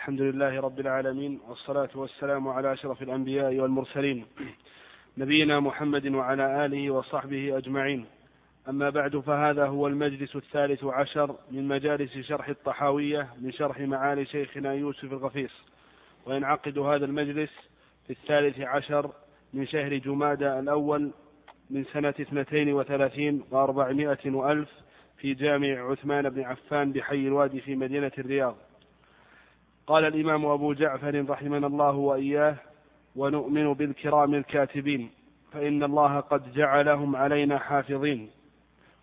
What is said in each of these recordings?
الحمد لله رب العالمين والصلاة والسلام على أشرف الأنبياء والمرسلين نبينا محمد وعلى آله وصحبه أجمعين. أما بعد فهذا هو المجلس الثالث عشر من مجالس شرح الطحاوية من شرح معالي شيخنا يوسف الغفيص. وينعقد هذا المجلس في الثالث عشر من شهر جمادى الأول من سنة اثنتين وثلاثين وأربعمائة وألف في جامع عثمان بن عفان بحي الوادي في مدينة الرياض. قال الإمام أبو جعفر رحمنا الله وإياه ونؤمن بالكرام الكاتبين فإن الله قد جعلهم علينا حافظين.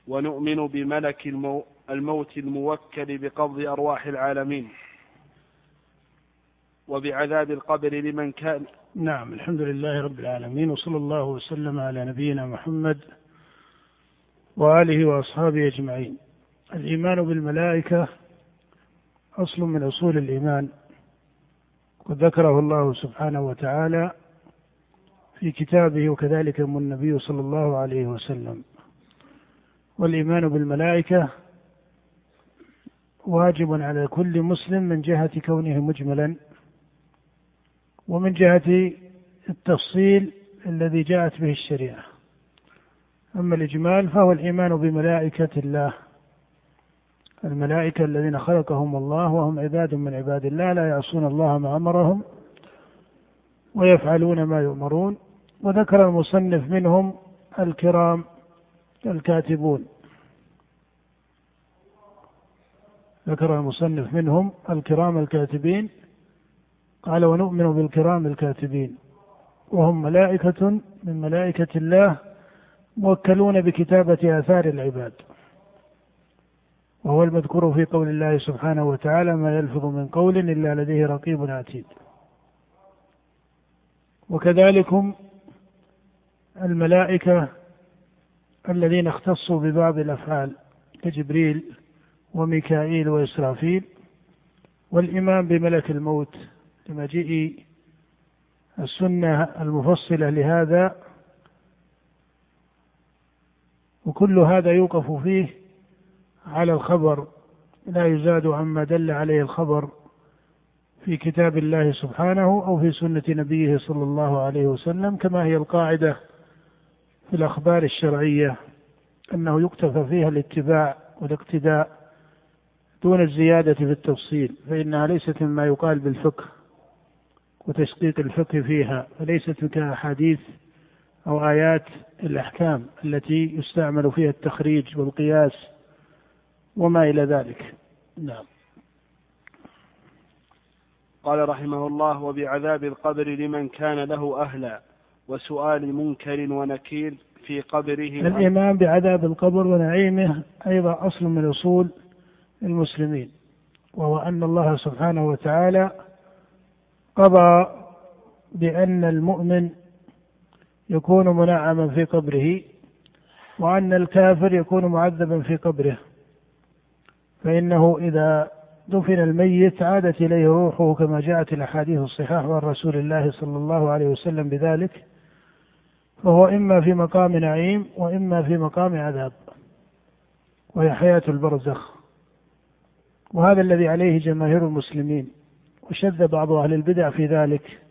ونؤمن بملك الموت الموكل بقبض أرواح العالمين. وبعذاب القبر لمن كان نعم الحمد لله رب العالمين وصلى الله وسلم على نبينا محمد وآله وأصحابه أجمعين. الإيمان بالملائكة أصل من أصول الإيمان قد ذكره الله سبحانه وتعالى في كتابه وكذلك من النبي صلى الله عليه وسلم. والإيمان بالملائكة واجب على كل مسلم من جهة كونه مجملا ومن جهة التفصيل الذي جاءت به الشريعة. أما الإجمال فهو الإيمان بملائكة الله. الملائكة الذين خلقهم الله وهم عباد من عباد الله لا يعصون الله ما أمرهم ويفعلون ما يؤمرون. وذكر المصنف منهم الكرام الكاتبون. ذكر المصنف منهم الكرام الكاتبين. قال ونؤمن بالكرام الكاتبين. وهم ملائكة من ملائكة الله موكلون بكتابة آثار العباد. وهو المذكور في قول الله سبحانه وتعالى ما يلفظ من قول إلا لديه رقيب عتيد. وكذلكم الملائكة الذين اختصوا ببعض الأفعال كجبريل وميكائيل وإسرافيل والإمام بملك الموت لمجيء السنة المفصلة لهذا وكل هذا يوقف فيه على الخبر لا يزاد عما دل عليه الخبر في كتاب الله سبحانه أو في سنة نبيه صلى الله عليه وسلم كما هي القاعدة في الأخبار الشرعية أنه يكتفى فيها الاتباع والاقتداء دون الزيادة في التفصيل فإنها ليست مما يقال بالفقه وتشقيق الفقه فيها فليست كأحاديث أو آيات الأحكام التي يستعمل فيها التخريج والقياس وما إلى ذلك. نعم. قال رحمه الله وبعذاب القبر لمن كان له أهلا وسؤال منكر ونكير في قبره. الإيمان بعذاب القبر ونعيمه أيضا أصل من أصول المسلمين وهو أن الله سبحانه وتعالى قضى بأن المؤمن يكون منعما في قبره وأن الكافر يكون معذبا في قبره. فإنه إذا دفن الميت عادت إليه روحه كما جاءت الأحاديث الصحاح عن رسول الله صلى الله عليه وسلم بذلك فهو إما في مقام نعيم وإما في مقام عذاب وهي حياة البرزخ. وهذا الذي عليه جماهير المسلمين وشذ بعض أهل البدع في ذلك.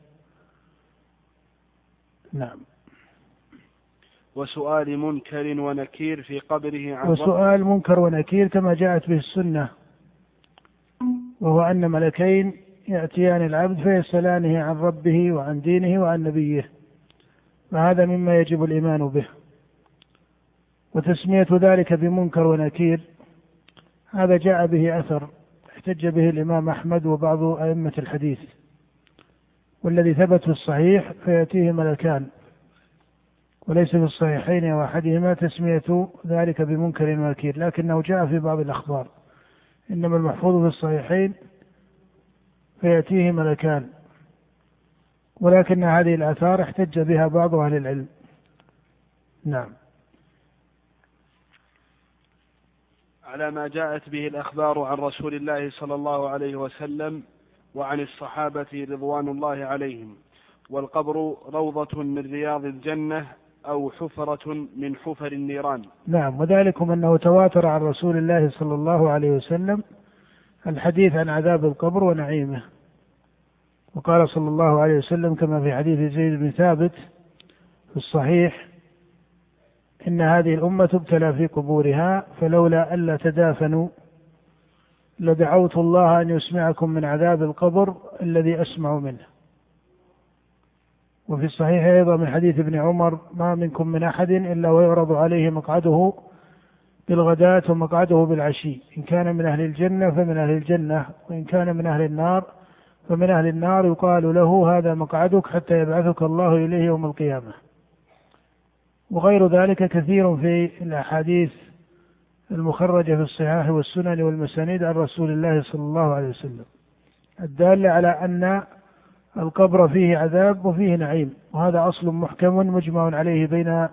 نعم. وسؤال منكر ونكير في قبره عن وسؤال منكر ونكير كما جاءت به السنة وهو أن ملكين يأتيان العبد فيسألانه عن ربه وعن دينه وعن نبيه فهذا مما يجب الإيمان به. وتسمية ذلك بمنكر ونكير هذا جاء به أثر احتج به الإمام أحمد وبعض أئمة الحديث والذي ثبت في الصحيح فيأتيه ملكان. وليس في الصحيحين أو أحدهما تسمية ذلك بمنكر ونكير لكنه جاء في بعض الأخبار. إنما المحفوظ في الصحيحين فيأتيه ملكان ولكن هذه الآثار احتج بها بعض أهل العلم. نعم. على ما جاءت به الأخبار عن رسول الله صلى الله عليه وسلم وعن الصحابة رضوان الله عليهم والقبر روضة من رياض الجنة أو حفرة من حفر النيران. نعم وذلكم أنه تواتر عن رسول الله صلى الله عليه وسلم الحديث عن عذاب القبر ونعيمه. وقال صلى الله عليه وسلم كما في حديث زيد بن ثابت في الصحيح إن هذه الأمة تبتلى في قبورها فلولا ألا تدافنوا لدعوت الله أن يسمعكم من عذاب القبر الذي أسمع منه. وفي الصحيح أيضا من حديث ابن عمر ما منكم من أحد إلا ويعرض عليه مقعده بالغداة ومقعده بالعشي. إن كان من أهل الجنة فمن أهل الجنة وإن كان من أهل النار فمن أهل النار. يقال له هذا مقعدك حتى يبعثك الله إليه يوم القيامة. وغير ذلك كثير في الأحاديث المخرجة في الصحاح والسنن والمسانيد عن رسول الله صلى الله عليه وسلم. الدالة على أن القبر فيه عذاب وفيه نعيم وهذا أصل محكم مجمع عليه بين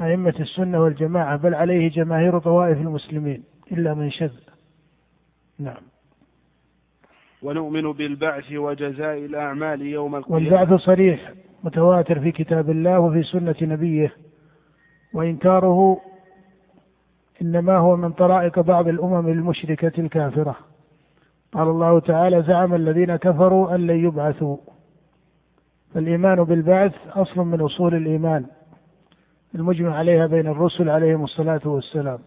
أئمة السنة والجماعة بل عليه جماهير طوائف المسلمين إلا من شذ. نعم. ونؤمن بالبعث وجزاء الأعمال يوم القيامة. والبعث صريح متواتر في كتاب الله وفي سنة نبيه. وإنكاره إنما هو من طرائق بعض الأمم المشركة الكافرة. قال الله تعالى زعم الذين كفروا أن لن يبعثوا. فالإيمان بالبعث أصل من أصول الإيمان. المجمع عليها بين الرسل عليهم الصلاة والسلام.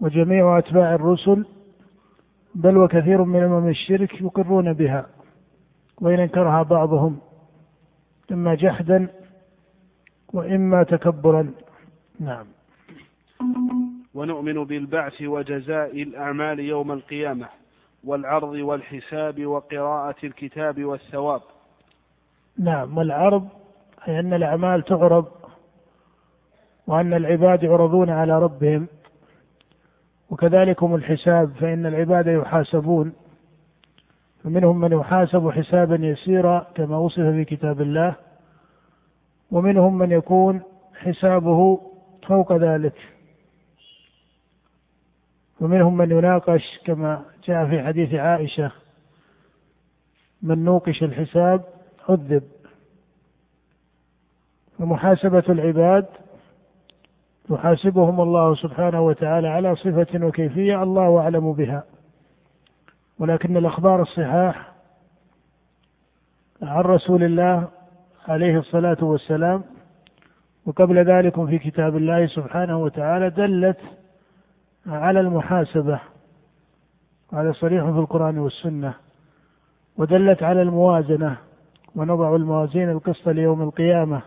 وجميع أتباع الرسل بل وكثير من أمم الشرك يقرون بها وإن أنكرها بعضهم إما جحدا وإما تكبرا. نعم. ونؤمن بالبعث وجزاء الأعمال يوم القيامة والعرض والحساب وقراءة الكتاب والثواب. نعم والعرض أي أن الأعمال تعرض وأن العباد يعرضون على ربهم وكذلكم الحساب فإن العباد يحاسبون فمنهم من يحاسب حسابا يسيرا كما وصف في كتاب الله ومنهم من يكون حسابه فوق ذلك. ومنهم من يناقش كما جاء في حديث عائشة من نوقش الحساب عذب. فمحاسبة العباد يحاسبهم الله سبحانه وتعالى على صفة وكيفية الله أعلم بها. ولكن الأخبار الصحاح عن رسول الله عليه الصلاة والسلام وقبل ذلك في كتاب الله سبحانه وتعالى دلت على المحاسبة هذا صريح في القرآن والسنة ودلت على الموازنة ونضع الموازين القسط ليوم القيامة.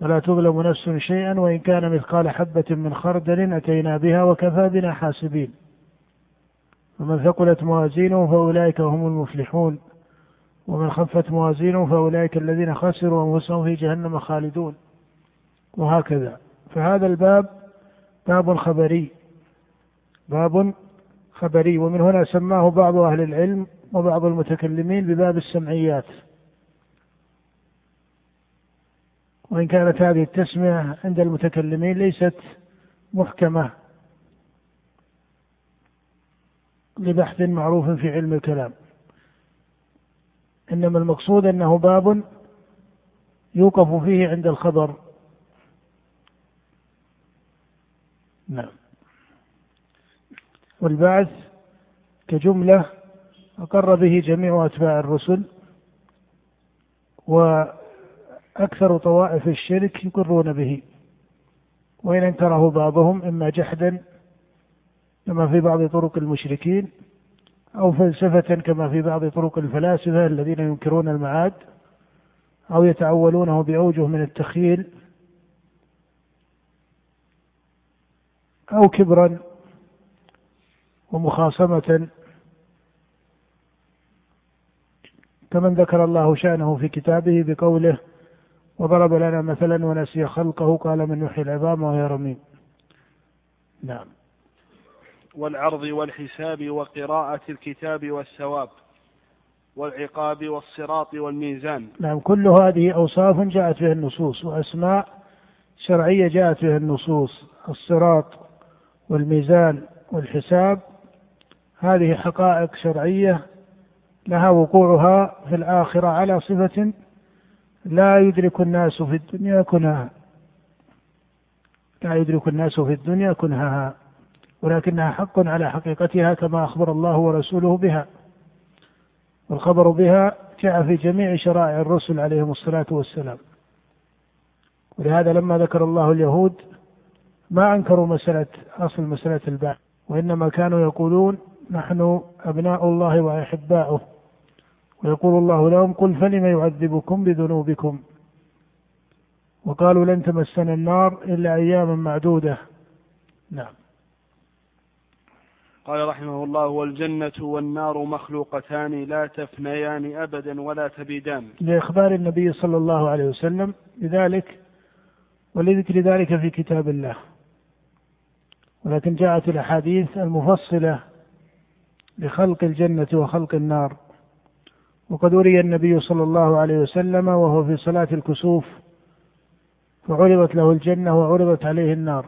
فلا تظلم نفس شيئا وإن كان مثقال حبة من خردل أتينا بها وكفى بنا حاسبين. ومن ثقلت موازينه فأولئك هم المفلحون. ومن خفت موازينه فأولئك الذين خسروا أنفسهم في جهنم خالدون. وهكذا. فهذا الباب باب خبري. باب خبري ومن هنا سماه بعض أهل العلم وبعض المتكلمين بباب السمعيات. وإن كانت هذه التسمية عند المتكلمين ليست محكمة لبحث معروف في علم الكلام. إنما المقصود أنه باب يوقف فيه عند الخبر. نعم. والبعث كجملة أقر به جميع أتباع الرسل وأكثر طوائف الشرك يقرون به. وإن أنكره بعضهم إما جحدا كما في بعض طرق المشركين أو فلسفة كما في بعض طرق الفلاسفة الذين ينكرون المعاد أو يتعولونه بأوجه من التخيل أو كبرا ومخاصمة كمن ذكر الله شأنه في كتابه بقوله وضرب لنا مثلا ونسي خلقه قال من يحيي العظام وهي رميم. نعم. والعرض والحساب وقراءة الكتاب والثواب والعقاب والصراط والميزان. نعم كل هذه أوصاف جاءت بها النصوص وأسماء شرعية جاءت بها النصوص الصراط والميزان والحساب هذه حقائق شرعية لها وقوعها في الآخرة على صفة لا يدرك الناس في الدنيا كنها لا يدرك الناس في الدنيا كنهها ولكنها حق على حقيقتها كما أخبر الله ورسوله بها. والخبر بها جاء في جميع شرائع الرسل عليهم الصلاة والسلام. ولهذا لما ذكر الله اليهود ما أنكروا مسألة أصل مسألة البعث وإنما كانوا يقولون نحن أبناء الله وأحباؤه. ويقول الله لهم قل فلم يعذبكم بذنوبكم؟ وقالوا لن تمسنا النار إلا أياما معدودة. نعم. قال رحمه الله والجنة والنار مخلوقتان لا تفنيان أبدا ولا تبيدان. لإخبار النبي صلى الله عليه وسلم بذلك ولذكر ذلك في كتاب الله. ولكن جاءت الأحاديث المفصلة لخلق الجنة وخلق النار. وقد أري النبي صلى الله عليه وسلم وهو في صلاة الكسوف فعرضت له الجنة وعرضت عليه النار.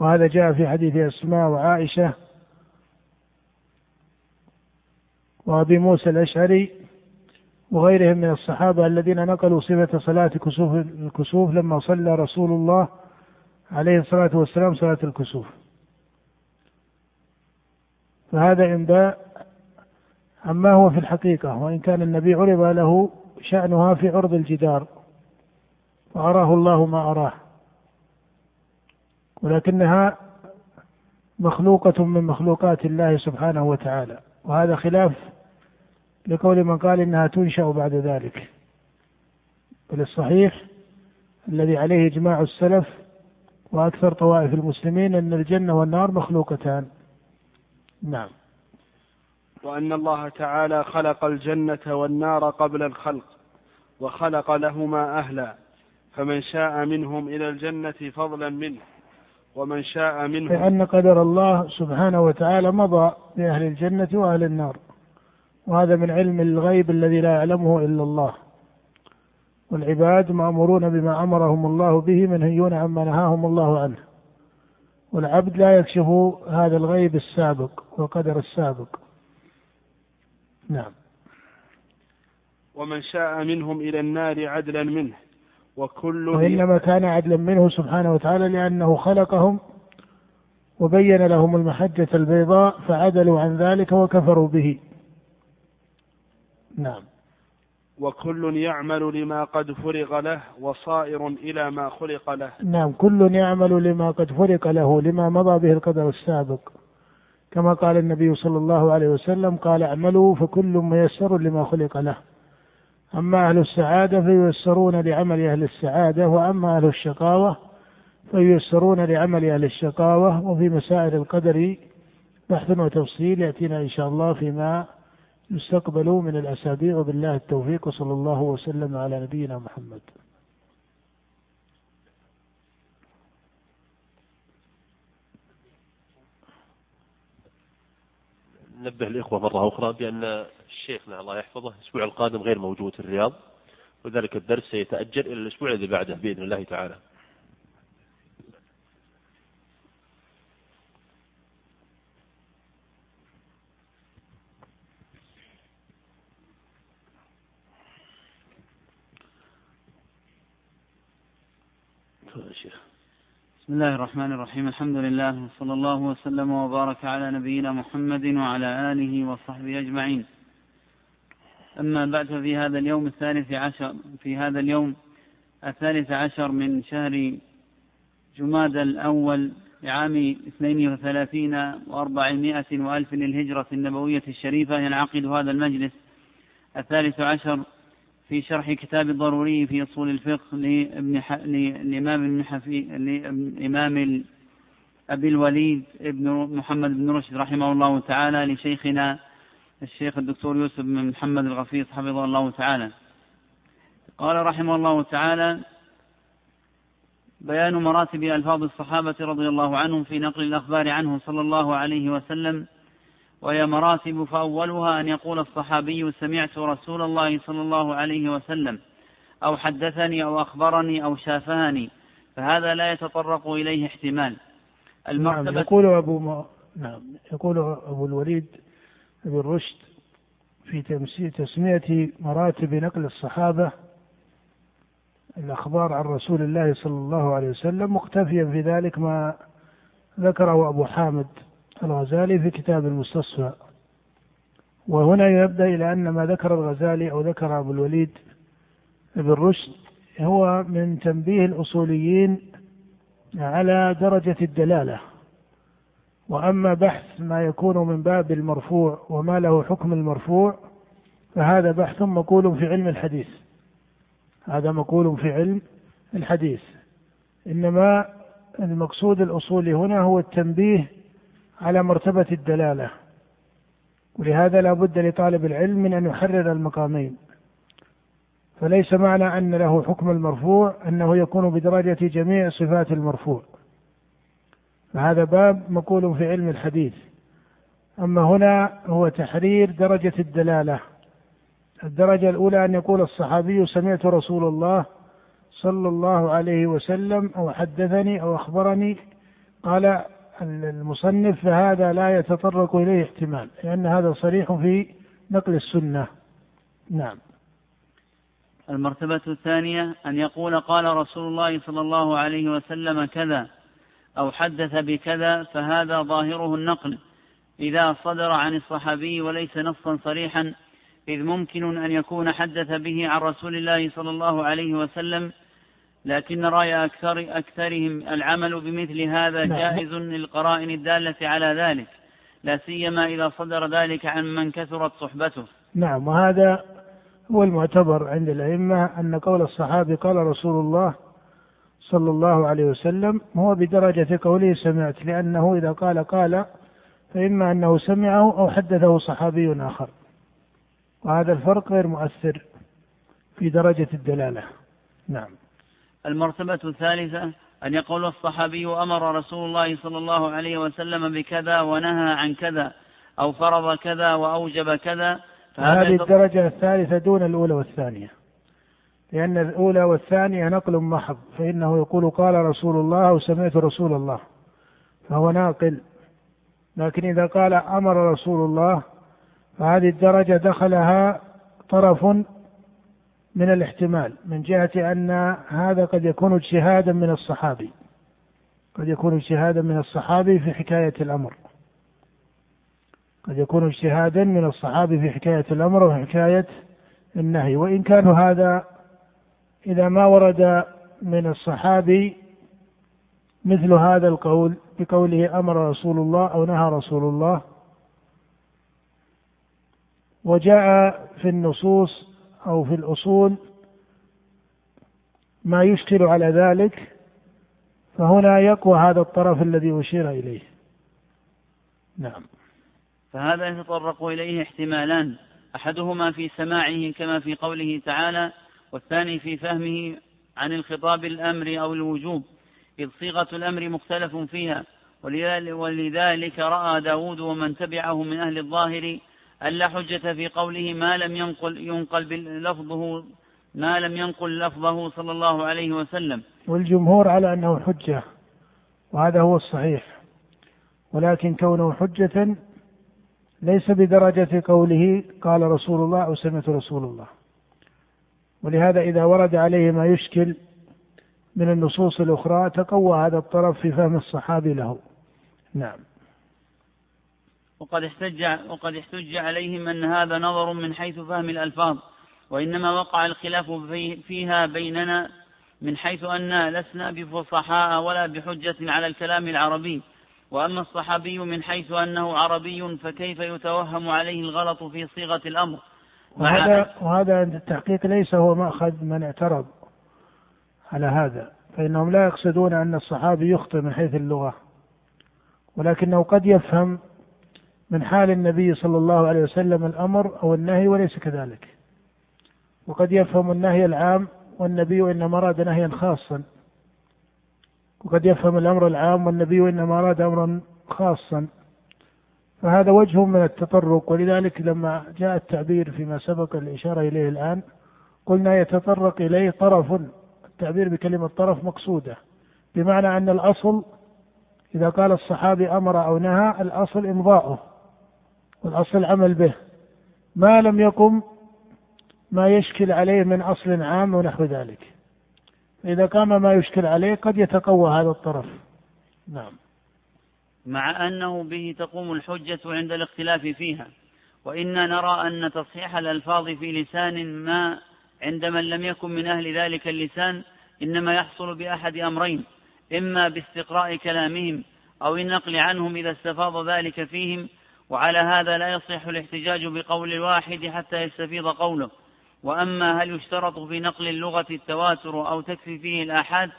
وهذا جاء في حديث أسماء وعائشة وأبي موسى الأشعري وغيرهم من الصحابة الذين نقلوا صفة صلاة كسوف الكسوف لما صلى رسول الله عليه الصلاة والسلام صلاة الكسوف. فهذا إنباء عما هو في الحقيقة وإن كان النبي عرض له شأنها في عرض الجدار وأراه الله ما أراه. ولكنها مخلوقة من مخلوقات الله سبحانه وتعالى. وهذا خلاف لقول من قال إنها تنشأ بعد ذلك. بل الصحيح الذي عليه إجماع السلف وأكثر طوائف المسلمين أن الجنة والنار مخلوقتان. نعم. وأن الله تعالى خلق الجنة والنار قبل الخلق وخلق لهما أهلا. فمن شاء منهم إلى الجنة فضلا منه ومن شاء منهم لأن قدر الله سبحانه وتعالى مضى بأهل الجنة وأهل النار وهذا من علم الغيب الذي لا يعلمه إلا الله. والعباد مأمورون بما أمرهم الله به منهيون عما نهاهم الله عنه. والعبد لا يكشف هذا الغيب السابق والقدر السابق. نعم. ومن شاء منهم إلى النار عدلا منه وكل وإنما كان عدلا منه سبحانه وتعالى لأنه خلقهم وبين لهم المحجة البيضاء فعدلوا عن ذلك وكفروا به. نعم. وكل يعمل لما قد فرغ له وصائر إلى ما خلق له. نعم كل يعمل لما قد فرق له لما مضى به القدر السابق. كما قال النبي صلى الله عليه وسلم قال اعملوا فكل ميسر لما خلق له. أما أهل السعادة فييسرون لعمل أهل السعادة وأما أهل الشقاوة فييسرون لعمل أهل الشقاوة وفي مسائل القدر بحث وتفصيل يأتينا إن شاء الله فيما يستقبل من الأسابيع وبالله التوفيق وصلى الله وسلم على نبينا محمد. نبه الإخوة مرة أخرى بأن شيخنا الله يحفظه الأسبوع القادم غير موجود في الرياض وذلك الدرس سيتأجل إلى الأسبوع الذي بعده بإذن الله تعالى. شيخ. بسم الله الرحمن الرحيم. الحمد لله صلى الله وسلم وبارك على نبينا محمد وعلى آله وصحبه أجمعين. أما بعد ففي هذا اليوم الثالث عشر في هذا اليوم الثالث عشر من شهر جماد الأول لعام اثنين وثلاثين وأربعمائة وألف للهجرة النبوية الشريفة ينعقد هذا المجلس الثالث عشر في شرح كتاب الضروري في أصول الفقه لابن ح... للإمام ابن حفي... لإمام أبي الوليد ابن محمد بن رشد رحمه الله تعالى لشيخنا الشيخ الدكتور يوسف بن محمد الغفيص حفظه الله تعالى. قال رحمه الله تعالى بيان مراتب ألفاظ الصحابة رضي الله عنهم في نقل الأخبار عنه صلى الله عليه وسلم وهي مراتب فأولها أن يقول الصحابي سمعت رسول الله صلى الله عليه وسلم أو حدثني أو أخبرني أو شافهني فهذا لا يتطرق إليه احتمال. المرتبة نعم يقول أبو ما نعم يقول أبو الوليد ابن رشد في تسمية مراتب نقل الصحابة الأخبار عن رسول الله صلى الله عليه وسلم مقتفيا في ذلك ما ذكره أبو حامد. الغزالي في كتاب المستصفى. وهنا يبدأ إلى أن ما ذكر الغزالي أو ذكر أبو الوليد ابن رشد هو من تنبيه الأصوليين على درجة الدلالة. وأما بحث ما يكون من باب المرفوع وما له حكم المرفوع فهذا بحث مقول في علم الحديث. هذا مقول في علم الحديث. إنما المقصود الأصولي هنا هو التنبيه على مرتبة الدلالة. ولهذا لا بد لطالب العلم من أن يحرر المقامين. فليس معنى أن له حكم المرفوع أنه يكون بدرجة جميع صفات المرفوع. فهذا باب مقول في علم الحديث. أما هنا هو تحرير درجة الدلالة. الدرجة الأولى أن يقول الصحابي سمعت رسول الله صلى الله عليه وسلم أو حدثني أو أخبرني قال المصنف فهذا لا يتطرق إليه احتمال لأن هذا صريح في نقل السنة. نعم. المرتبة الثانية أن يقول قال رسول الله صلى الله عليه وسلم كذا أو حدث بكذا فهذا ظاهره النقل. إذا صدر عن الصحابي وليس نصا صريحا إذ ممكن أن يكون حدث به عن رسول الله صلى الله عليه وسلم لكن رأي أكثر أكثرهم العمل بمثل هذا نعم. جائز للقرائن الدالة على ذلك لا سيما إذا صدر ذلك عن من كثرت صحبته. نعم وهذا هو المعتبر عند الأئمة أن قول الصحابي قال رسول الله صلى الله عليه وسلم هو بدرجة قوله سمعت لأنه إذا قال قال فإما أنه سمعه أو حدثه صحابي آخر. وهذا الفرق غير مؤثر في درجة الدلالة. نعم. المرتبة الثالثة أن يقول الصحابي أمر رسول الله صلى الله عليه وسلم بكذا ونهى عن كذا أو فرض كذا وأوجب كذا هذه الدرجة الثالثة دون الأولى والثانية. لأن الأولى والثانية نقل محض فإنه يقول قال رسول الله أو سمعت رسول الله فهو ناقل. لكن إذا قال أمر رسول الله فهذه الدرجة دخلها طرف من الاحتمال من جهة أن هذا قد يكون اجتهادا من الصحابي. قد يكون اجتهادا من الصحابي في حكاية الأمر. قد يكون اجتهادا من الصحابي في حكاية الأمر وحكاية النهي. وإن كان هذا إذا ما ورد من الصحابي مثل هذا القول بقوله أمر رسول الله أو نهى رسول الله وجاء في النصوص أو في الأصول ما يشكل على ذلك فهنا يقوى هذا الطرف الذي أشير إليه. نعم. فهذا يتطرق إليه احتمالان أحدهما في سماعه كما في قوله تعالى والثاني في فهمه عن الخطاب الأمر أو الوجوب إذ صيغة الأمر مختلف فيها ولذلك رأى داود ومن تبعه من أهل الظاهر ألا حجة في قوله ما لم ينقل ينقل لفظه ما لم ينقل لفظه صلى الله عليه وسلم. والجمهور على أنه حجة وهذا هو الصحيح. ولكن كونه حجة ليس بدرجة قوله قال رسول الله أو سمعت رسول الله. ولهذا إذا ورد عليه ما يشكل من النصوص الأخرى تقوى هذا الطرف في فهم الصحابي له. نعم. وقد احتج وقد احتج عليهم أن هذا نظر من حيث فهم الألفاظ وإنما وقع الخلاف فيها بيننا من حيث أننا لسنا بفصحاء ولا بحجة على الكلام العربي وأما الصحابي من حيث أنه عربي فكيف يتوهم عليه الغلط في صيغة الأمر؟ وهذا وهذا عند التحقيق ليس هو مأخذ من اعترض على هذا فإنهم لا يقصدون أن الصحابي يخطئ من حيث اللغة ولكنه قد يفهم من حال النبي صلى الله عليه وسلم الأمر أو النهي وليس كذلك. وقد يفهم النهي العام والنبي إنما أراد نهيا خاصا. وقد يفهم الأمر العام والنبي إنما أراد أمرا خاصا. فهذا وجه من التطرق. ولذلك لما جاء التعبير فيما سبق الإشارة إليه الآن قلنا يتطرق إليه طرف. التعبير بكلمة طرف مقصودة. بمعنى أن الأصل إذا قال الصحابي أمر أو نهى الأصل إمضاؤه. والأصل العمل به. ما لم يقم ما يشكل عليه من أصل عام ونحو ذلك. إذا قام ما يشكل عليه قد يتقوى هذا الطرف. نعم. مع أنه به تقوم الحجة عند الاختلاف فيها. وإنا نرى أن تصحيح الألفاظ في لسان ما عند من لم يكن من أهل ذلك اللسان إنما يحصل بأحد أمرين. إما باستقراء كلامهم أو النقل عنهم إذا استفاض ذلك فيهم وعلى هذا لا يصح الاحتجاج بقول الواحد حتى يستفيض قوله. وأما هل يشترط في نقل اللغة التواتر أو تكفي فيه الآحاد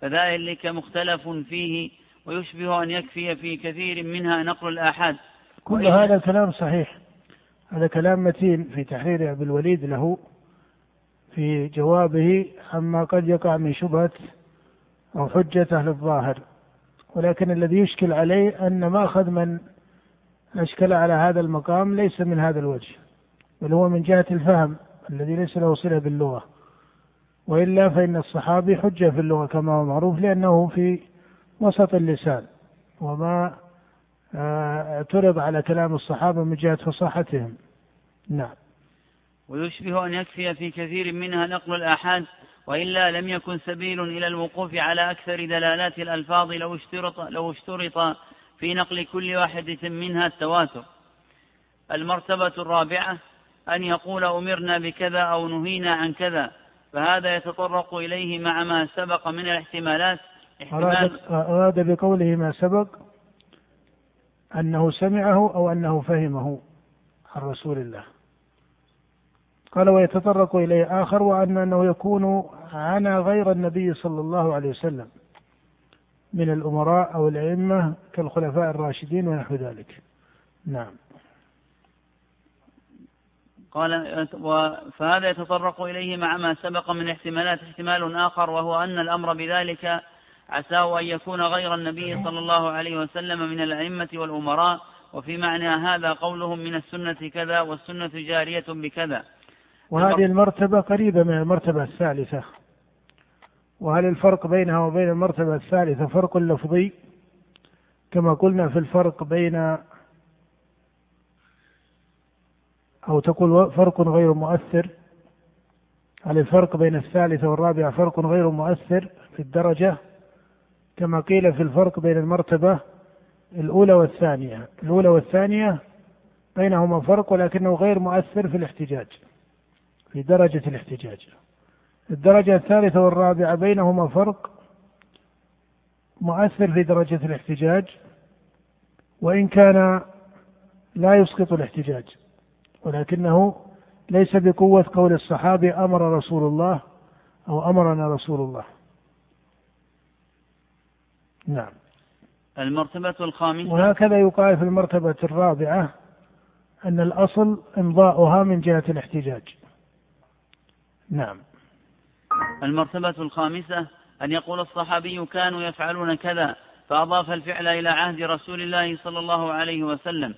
فذلك مختلف فيه ويشبه أن يكفي في كثير منها نقل الآحاد. كل هذا الكلام صحيح. هذا كلام متين في تحرير أبي الوليد له في جوابه عما قد يقع من شبهة أو حجة أهل الظاهر. ولكن الذي يشكل عليه أن مأخذ من أشكل على هذا المقام ليس من هذا الوجه بل هو من جهة الفهم الذي ليس له صلة باللغة. وإلا فإن الصحابي حجة في اللغة كما هو معروف لأنه في وسط اللسان وما آه، اعترض على كلام الصحابة من جهة فصاحتهم. نعم. ويشبه أن يكفي في كثير منها نقل الآحاد وإلا لم يكن سبيل إلى الوقوف على أكثر دلالات الألفاظ لو اشترط, لو اشترط في نقل كل واحدة منها التواتر. المرتبة الرابعة أن يقول أمرنا بكذا أو نهينا عن كذا فهذا يتطرق إليه مع ما سبق من الاحتمالات. أراد, أراد بقوله ما سبق أنه سمعه أو أنه فهمه عن رسول الله. قال ويتطرق إليه آخر وأن أنه يكون عنا غير النبي صلى الله عليه وسلم. من الأمراء أو الأئمة كالخلفاء الراشدين ونحو ذلك. نعم. قال فهذا يتطرق إليه مع ما سبق من احتمالات احتمال آخر وهو أن الأمر بذلك عساه أن يكون غير النبي صلى الله عليه وسلم من الأئمة والأمراء وفي معنى هذا قولهم من السنة كذا والسنة جارية بكذا. وهذه المرتبة قريبة من المرتبة الثالثة. وهل الفرق بينها وبين المرتبة الثالثة فرق لفظي كما قلنا في الفرق بين أو تقول فرق غير مؤثر. هل الفرق بين الثالثة والرابعة فرق غير مؤثر في الدرجة؟ كما قيل في الفرق بين المرتبة الأولى والثانية. الأولى والثانية بينهما فرق ولكنه غير مؤثر في الاحتجاج في درجة الاحتجاج. الدرجة الثالثة والرابعة بينهما فرق مؤثر في درجة الاحتجاج وإن كان لا يسقط الاحتجاج ولكنه ليس بقوة قول الصحابي أمر رسول الله أو أمرنا رسول الله. نعم. المرتبة الخامسة. وهكذا يقال في المرتبة الرابعة أن الأصل إمضاؤها من جهة الاحتجاج. نعم. المرتبة الخامسة أن يقول الصحابي كانوا يفعلون كذا فأضاف الفعل إلى عهد رسول الله صلى الله عليه وسلم.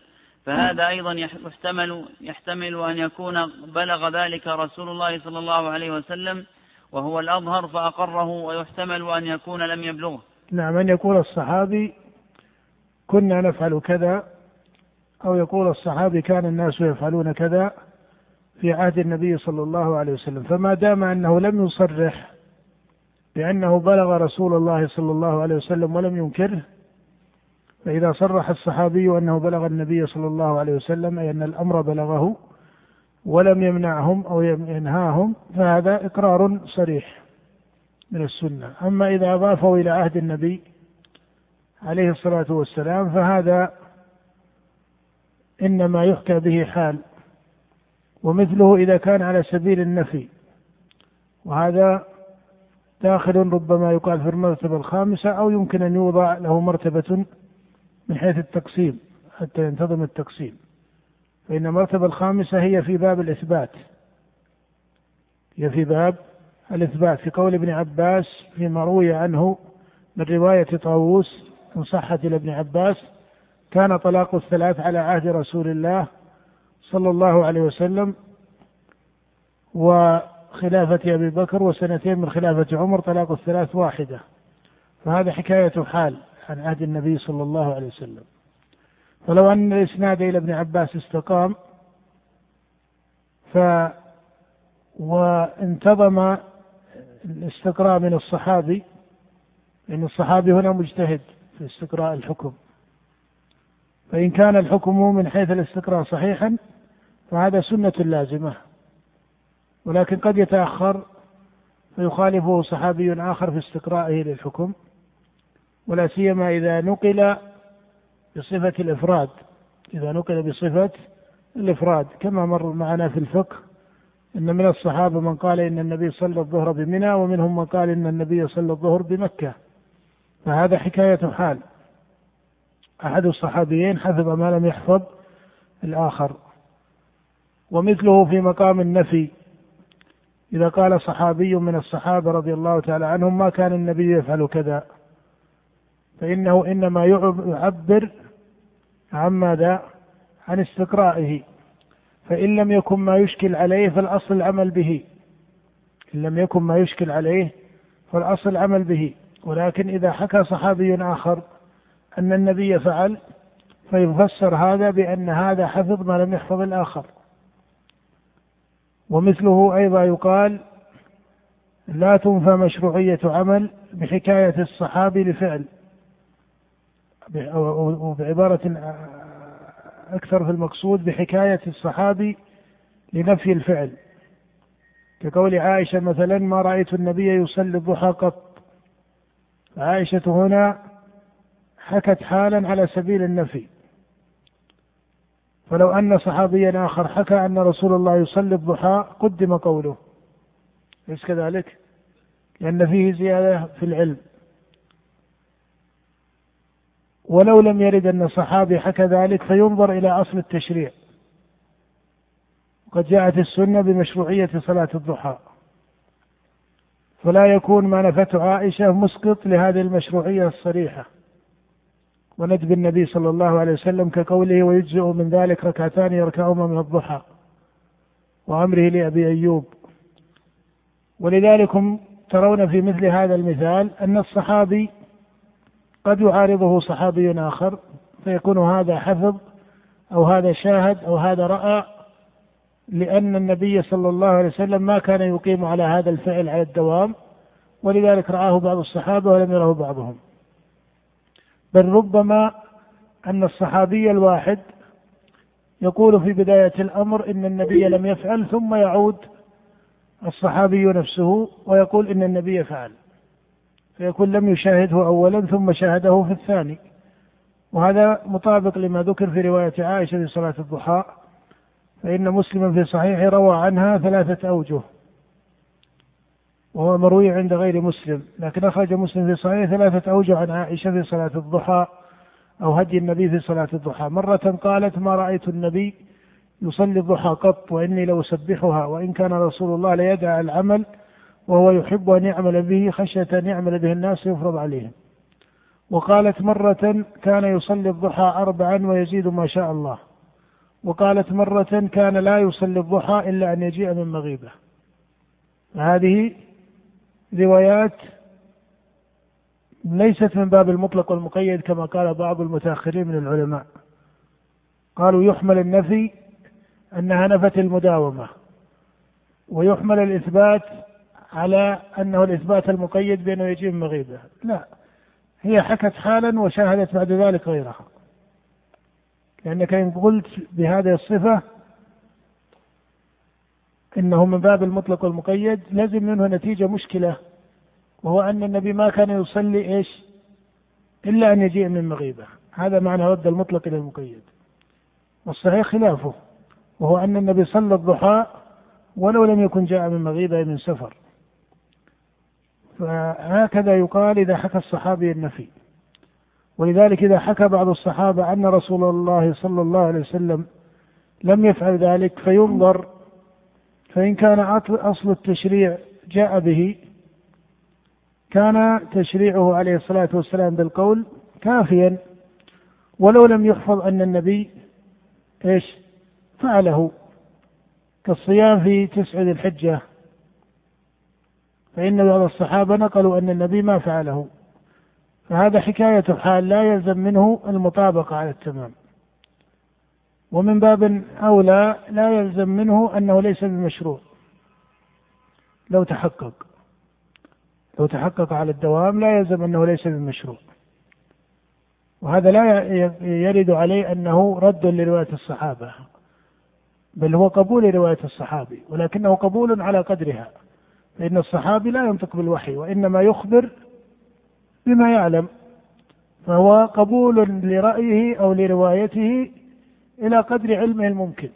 فهذا أيضا يحتمل يحتمل أن يكون بلغ ذلك رسول الله صلى الله عليه وسلم وهو الأظهر فأقره ويحتمل أن يكون لم يبلغه. نعم أن يقول الصحابي كنا نفعل كذا أو يقول الصحابي كان الناس يفعلون كذا في عهد النبي صلى الله عليه وسلم. فما دام أنه لم يصرح بأنه بلغ رسول الله صلى الله عليه وسلم ولم ينكره فإذا صرح الصحابي أنه بلغ النبي صلى الله عليه وسلم أي أن الأمر بلغه ولم يمنعهم أو ينهاهم فهذا إقرار صريح من السنة. أما إذا أضافه إلى عهد النبي عليه الصلاة والسلام فهذا إنما يحكى به حال ومثله إذا كان على سبيل النفي. وهذا داخل ربما يقال في المرتبة الخامسة أو يمكن أن يوضع له مرتبة من حيث التقسيم حتى ينتظم التقسيم. فإن المرتبة الخامسة هي في باب الإثبات. هي في باب الإثبات. في قول ابن عباس فيما روي عنه من رواية طاووس إن صحت إلى ابن عباس كان طلاق الثلاث على عهد رسول الله صلى الله عليه وسلم وخلافة أبي بكر وسنتين من خلافة عمر طلاق الثلاث واحدة فهذا حكاية حال عن عهد النبي صلى الله عليه وسلم فلو أن الإسناد إلى ابن عباس استقام ف وانتظم الاستقراء من الصحابي لأن الصحابي هنا مجتهد في استقراء الحكم. فإن كان الحكم من حيث الاستقراء صحيحا فهذا سنة لازمة. ولكن قد يتأخر فيخالفه صحابي آخر في استقرائه للحكم ولا سيما إذا نقل بصفة الإفراد. إذا نقل بصفة الإفراد كما مر معنا في الفقه إن من الصحابة من قال إن النبي صلى الظهر بمنى ومنهم من قال إن النبي صلى الظهر بمكة. فهذا حكاية حال. أحد الصحابيين حفظ ما لم يحفظ الآخر. ومثله في مقام النفي. إذا قال صحابي من الصحابة رضي الله تعالى عنهم ما كان النبي يفعل كذا. فإنه إنما يعبر عن ماذا؟ عن استقرائه. فإن لم يكن ما يشكل عليه فالأصل العمل به. إن لم يكن ما يشكل عليه فالأصل العمل به. ولكن إذا حكى صحابي آخر أن النبي فعل فيفسر هذا بأن هذا حفظ ما لم يحفظ الآخر. ومثله أيضا يقال لا تنفى مشروعية عمل بحكاية الصحابي لفعل وبعبارة أكثر في المقصود بحكاية الصحابي لنفي الفعل. كقول عائشة مثلا ما رأيت النبي يصلي الضحى قط؟ عائشة هنا حكت حالا على سبيل النفي. فلو أن صحابيا آخر حكى أن رسول الله يصلي الضحى قدم قوله. أليس كذلك؟ لأن فيه زيادة في العلم. ولو لم يرد أن صحابي حكى ذلك فينظر إلى أصل التشريع. وقد جاءت السنة بمشروعية صلاة الضحى. فلا يكون ما نفته عائشة مسقط لهذه المشروعية الصريحة. وندب النبي صلى الله عليه وسلم كقوله ويجزئ من ذلك ركعتان يركعهما من الضحى وأمره لأبي أيوب. ولذلك ترون في مثل هذا المثال أن الصحابي قد يعارضه صحابي آخر فيكون هذا حفظ أو هذا شاهد أو هذا رأى لأن النبي صلى الله عليه وسلم ما كان يقيم على هذا الفعل على الدوام ولذلك رآه بعض الصحابة ولم يره بعضهم. بل ربما أن الصحابي الواحد يقول في بداية الأمر إن النبي لم يفعل ثم يعود الصحابي نفسه ويقول إن النبي فعل. فيكون لم يشاهده أولا ثم شاهده في الثاني. وهذا مطابق لما ذكر في رواية عائشة في صلاة الضحى فإن مسلما في صحيحه روى عنها ثلاثة أوجه. وهو مروي عند غير مسلم. لكن أخرج مسلم في صحيح ثلاثة أوجه عن عائشة في صلاة الضحى أو هدي النبي في صلاة الضحى. مرة قالت ما رأيت النبي يصلي الضحى قط وإني لأسبحها وإن كان رسول الله ليدع العمل وهو يحب أن يعمل به خشية أن يعمل به الناس يفرض عليهم. وقالت مرة كان يصلي الضحى أربعا ويزيد ما شاء الله. وقالت مرة كان لا يصلي الضحى إلا أن يجيء من مغيبة. هذه روايات ليست من باب المطلق والمقيد كما قال بعض المتأخرين من العلماء. قالوا يحمل النفي أنها نفت المداومة ويحمل الإثبات على أنه الإثبات المقيد بأنه يجيب مغيبة. لا هي حكت حالا وشاهدت بعد ذلك غيرها. لأنك إن قلت بهذه الصفة إنه من باب المطلق والمقيد لازم منه نتيجة مشكلة وهو أن النبي ما كان يصلي إيش؟ إلا أن يجيء من مغيبة. هذا معنى رد المطلق إلى المقيد والصحيح خلافه وهو أن النبي صلى الضحى ولو لم يكن جاء من مغيبة من سفر. فهكذا يقال إذا حكى الصحابي النفي. ولذلك إذا حكى بعض الصحابة أن رسول الله صلى الله عليه وسلم لم يفعل ذلك فينظر فإن كان أصل التشريع جاء به كان تشريعه عليه الصلاة والسلام بالقول كافيا ولو لم يحفظ أن النبي إيش؟ فعله كالصيام في تسع ذي الحجة. فإن بعض الصحابة نقلوا أن النبي ما فعله. فهذا حكاية حال لا يلزم منه المطابقة على التمام. ومن باب أولى لا يلزم منه أنه ليس بمشروع. لو تحقق. لو تحقق على الدوام لا يلزم أنه ليس بمشروع. وهذا لا يرد عليه أنه رد لرواية الصحابة بل هو قبول رواية الصحابي ولكنه قبول على قدرها. فإن الصحابي لا ينطق بالوحي وإنما يخبر بما يعلم فهو قبول لرأيه أو لروايته إلى قدر علمه الممكن.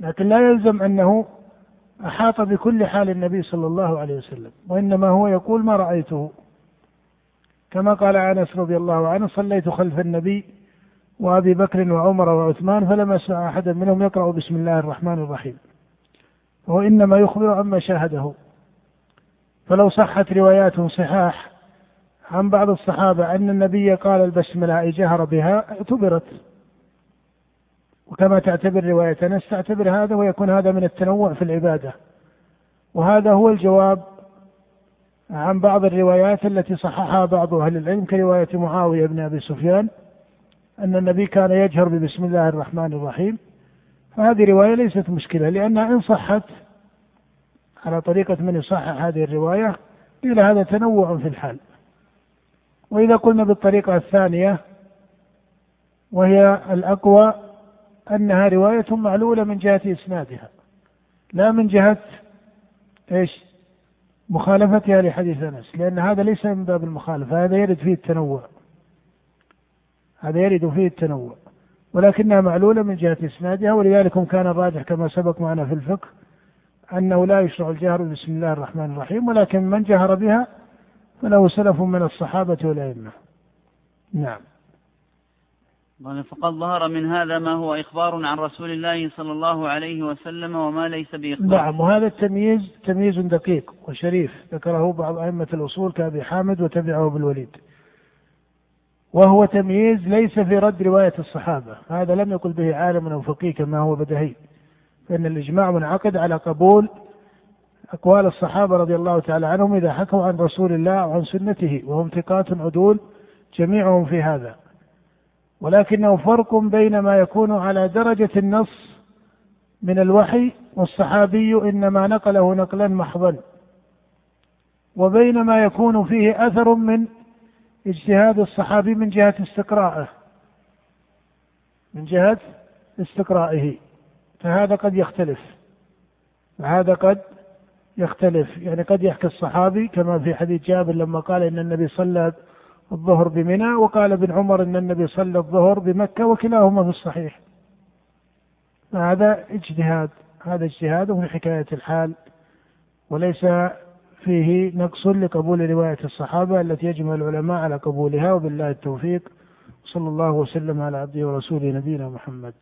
لكن لا يلزم أنه أحاط بكل حال النبي صلى الله عليه وسلم وإنما هو يقول ما رأيته. كما قال أنس رضي الله عنه صليت خلف النبي وأبي بكر وعمر وعثمان فلم أسمع أحدا منهم يقرأ بسم الله الرحمن الرحيم. هو إنما يخبر عما شاهده. فلو صحت روايات صحاح عن بعض الصحابة أن النبي قال البسملة جهر بها اعتبرت. وكما تعتبر رواية أنس تعتبر هذا ويكون هذا من التنوع في العبادة. وهذا هو الجواب عن بعض الروايات التي صححها بعض أهل العلم كرواية معاوية بن أبي سفيان أن النبي كان يجهر ببسم الله الرحمن الرحيم. فهذه رواية ليست مشكلة لأنها إن صحت على طريقة من يصحح هذه الرواية قيل هذا تنوع في الحال. وإذا قلنا بالطريقة الثانية وهي الأقوى أنها رواية معلولة من جهة إسنادها لا من جهة إيش؟ مخالفتها لحديث أنس لأن هذا ليس من باب المخالفة هذا يرد فيه التنوع. هذا يرد فيه التنوع. ولكنها معلولة من جهة إسنادها ولذلك كان الراجح كما سبق معنا في الفقه أنه لا يشرع الجهر بسم الله الرحمن الرحيم ولكن من جهر بها فله سلف من الصحابة والأئمة. نعم. فقد ظهر من هذا ما هو إخبار عن رسول الله صلى الله عليه وسلم وما ليس بإخبار. نعم وهذا التمييز تمييز دقيق وشريف. ذكره بعض أئمة الأصول كأبي حامد وتبعه بالوليد وهو تمييز ليس في رد رواية الصحابة. هذا لم يقل به عالم أو فقيه كما هو بدهي. فإن الإجماع منعقد على قبول أقوال الصحابة رضي الله تعالى عنهم إذا حكوا عن رسول الله وعن سنته وهم ثقات عدول جميعهم في هذا. ولكنه فرق بين ما يكون على درجة النص من الوحي والصحابي إنما نقله نقلا محضا وبين ما يكون فيه أثر من اجتهاد الصحابي من جهة استقراءه من جهة استقرائه. فهذا قد يختلف فهذا قد يختلف. يعني قد يحكي الصحابي كما في حديث جابر لما قال إن النبي صلى الظهر بمنى وقال ابن عمر إن النبي صلى الظهر بمكة وكلاهما في الصحيح. فهذا اجتهاد هذا اجتهاد في حكاية الحال وليس فيه نقص لقبول رواية الصحابة التي يجمع العلماء على قبولها وبالله التوفيق صلى الله وسلم على عبده ورسوله نبينا محمد.